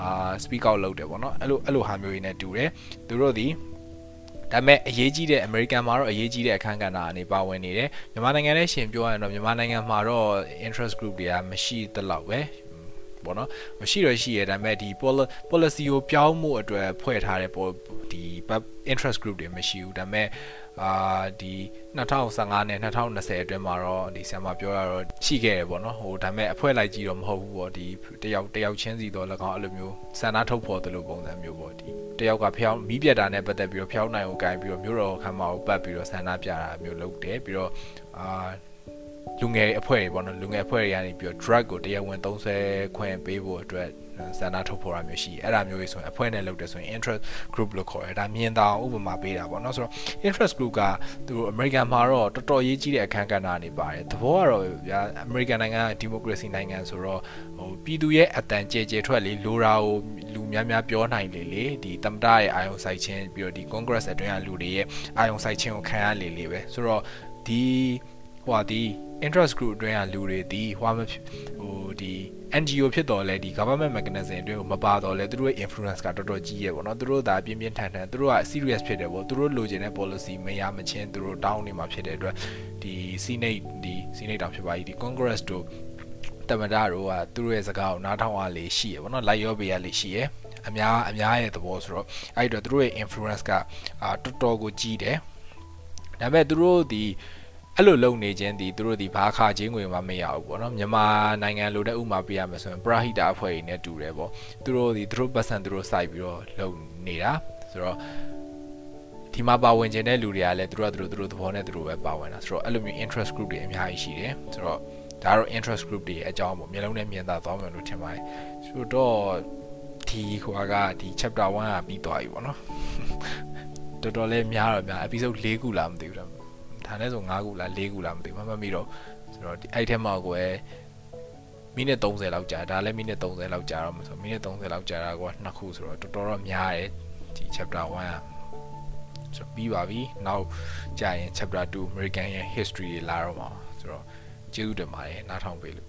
အာ speak out လုပ်တယ်ပေါ့နော်အဲ့လိုအဲ့လိုဟာမျိုးတွေနဲ့တူတယ်သူတို့ဒီ ဒါပေမဲ့အရေးကြီးတဲ့ American မှာတော့အရေးကြီးတဲ့အခန်းကဏ္ဍအနေပါဝင်နေတယ်မြန်မာနိုင်ငံနဲ့ရှင်ပြောရရင်တော့မြန်မာနိုင်ငံမှာတော့ interest group တွေကမရှိသလောက်ပဲ ပေါ့နော်မရှိတော့ရှိရဒါပေမဲ့ဒီ policy ကိုပြောင်းမှုအတွက်ဖွဲ့ထားတဲ့ဒီ interest group တွေမရှိဘူးဒါပေမဲ့အာဒီ2015နဲ့2020အတွင်းမှာတော့ဒီဆရာမပြောရတော့ရှိခဲ့တယ်ပေါ့နော်ဟိုဒါပေမဲ့အဖွဲလိုက်ကြည့်တော့မဟုတ်ဘူးပေါ့ဒီတယောက်တယောက်ချင်းစီတော့၎င်းအဲ့လိုမျိုးစန္ဒထုတ်ဖော်တယ်လို့ပုံစံမျိုးပေါ့ဒီတယောက်ကဖျောင်းမီးပြတ်တာနဲ့ပတ်သက်ပြီးတော့ဖျောင်းနိုင်ကိုကိုင်ပြီးတော့မျိုးတော်ခမ်းမကိုပတ်ပြီးတော့ဆန္ဒပြတာမျိုးလုပ်တယ်ပြီးတော့အာ လူငယ်အဖွဲ့တွေပေါ့နော်လူငယ်အဖွဲ့တွေကနေပြီးတော့ drug ကိုတရားဝင်သုံးစွဲခွင့်ပေးဖို့အတွက်စန္ဒထုတ်ဖော်တာမျိုးရှိအဲ့ဒါမျိုးကြီးဆိုရင်အဖွဲ့နဲ့လုပ်တယ်ဆိုရင် interest group လို့ခေါ်တယ်ဒါမြင်သာဥပမာပေးတာပေါ့နော်ဆိုတော့ interest group ကသူတို့ American မှာတော့တော်တော်ရေးကြီးတဲ့အခန်းကဏ္ဍနေပါတယ်သဘောကတော့ဗျာ American နိုင်ငံက democracy နိုင်ငံဆိုတော့ဟိုပြည်သူရဲ့အတန်ကြဲကြဲထွက်လေလိုရာကိုလူများများပြောနိုင်လေလေဒီတမတရဲ့အာယုံစိုက်ခြင်းပြီးတော့ဒီ Congress အတွင်းကလူတွေရဲ့အာယုံစိုက်ခြင်းကိုခံရလေလေပဲဆိုတော့ဒီ ဟိုဟာဒီ interest group အတွင်းကလူတွေဒီဟိုဟိုဒီ NGO ဖြစ်တော်လဲဒီ government mechanism အတွင်းကိုမပါတော့လဲသူတို့ရဲ့ influence ကတော်တော်ကြီးရဲ့ပေါ့နော်သူတို့ဒါပြင်းပြင်းထန်ထန်သူတို့က serious ဖြစ်တယ်ပေါ့သူတို့လိုချင်တဲ့ policy မရမချင်းသူတို့တောင်းနေမှာဖြစ်တဲ့အတွက်ဒီ senate ဒီ senate တောင်ဖြစ်ပါကြီးဒီ congress တို့တမတာတို့ကသူတို့ရဲ့စကားကိုနားထောင်ရလေရှိရပေါ့နော်လိုက်ရောပေးရလေရှိရအများအများရဲ့သဘောဆိုတော့အဲ့တော့သူတို့ရဲ့ influence ကအာတော်တော်ကိုကြီးတယ်ဒါပေမဲ့သူတို့ဒီ အဲ့လိုလုပ်နေခြင်းဒီသူတို့ဒီဘာခါချင်းငွေမှမရဘူးပေါ့နော်မြန်မာနိုင်ငံလိုတဲ့ဥမာပေးရမယ်ဆိုရင်ပရာဟိတာအဖွဲ့ကြီးနဲ့တူတယ်ပေါ့သူတို့ဒီသူတို့ပတ်စံသူတို့စိုက်ပြီးတော့လုပ်နေတာဆိုတော့ဒီမှာပါဝင်ခြင်းတဲ့လူတွေကလည်းသူတို့ကသူတို့သူတို့သဘောနဲ့သူတို့ပဲပါဝင်တာဆိုတော့အဲ့လိုမျိုး interest group တွေအများကြီးရှိတယ်ဆိုတော့ဒါတော့ interest group တွေအကြောင်းပေါ့မျိုးလုံးနဲ့မြင်သာသွားမယ်လို့ထင်ပါတယ်ဆိုတော့ဒီဟိုကဒီ chapter 1ကပြီးသွားပြီပေါ့နော်တော်တော်လေးများတော့များ episode ၄ခုလားမသိဘူး ဒါနဲ့ဆို9ခုလား4ခုလားမသိဘူးမမှတ်မိတော့ဆိုတော့ဒီအဲ့ထဲမှာကိုယ်မိနစ်30လောက်ကြာဒါလည်းမိနစ်30လောက်ကြာတော့မဆိုမိနစ်30လောက်ကြာတာကနှစ်ခုဆိုတော့တော်တော်တော့များတယ်ဒီ chapter 1อ่ะဆိုပြီးပါပြီနောက်ကြာရင် chapter 2 American ရဲ့ history တွေလာတော့မှာဆိုတော့ကျေးဇူးတင်ပါတယ်နားထောင်ပေးလို့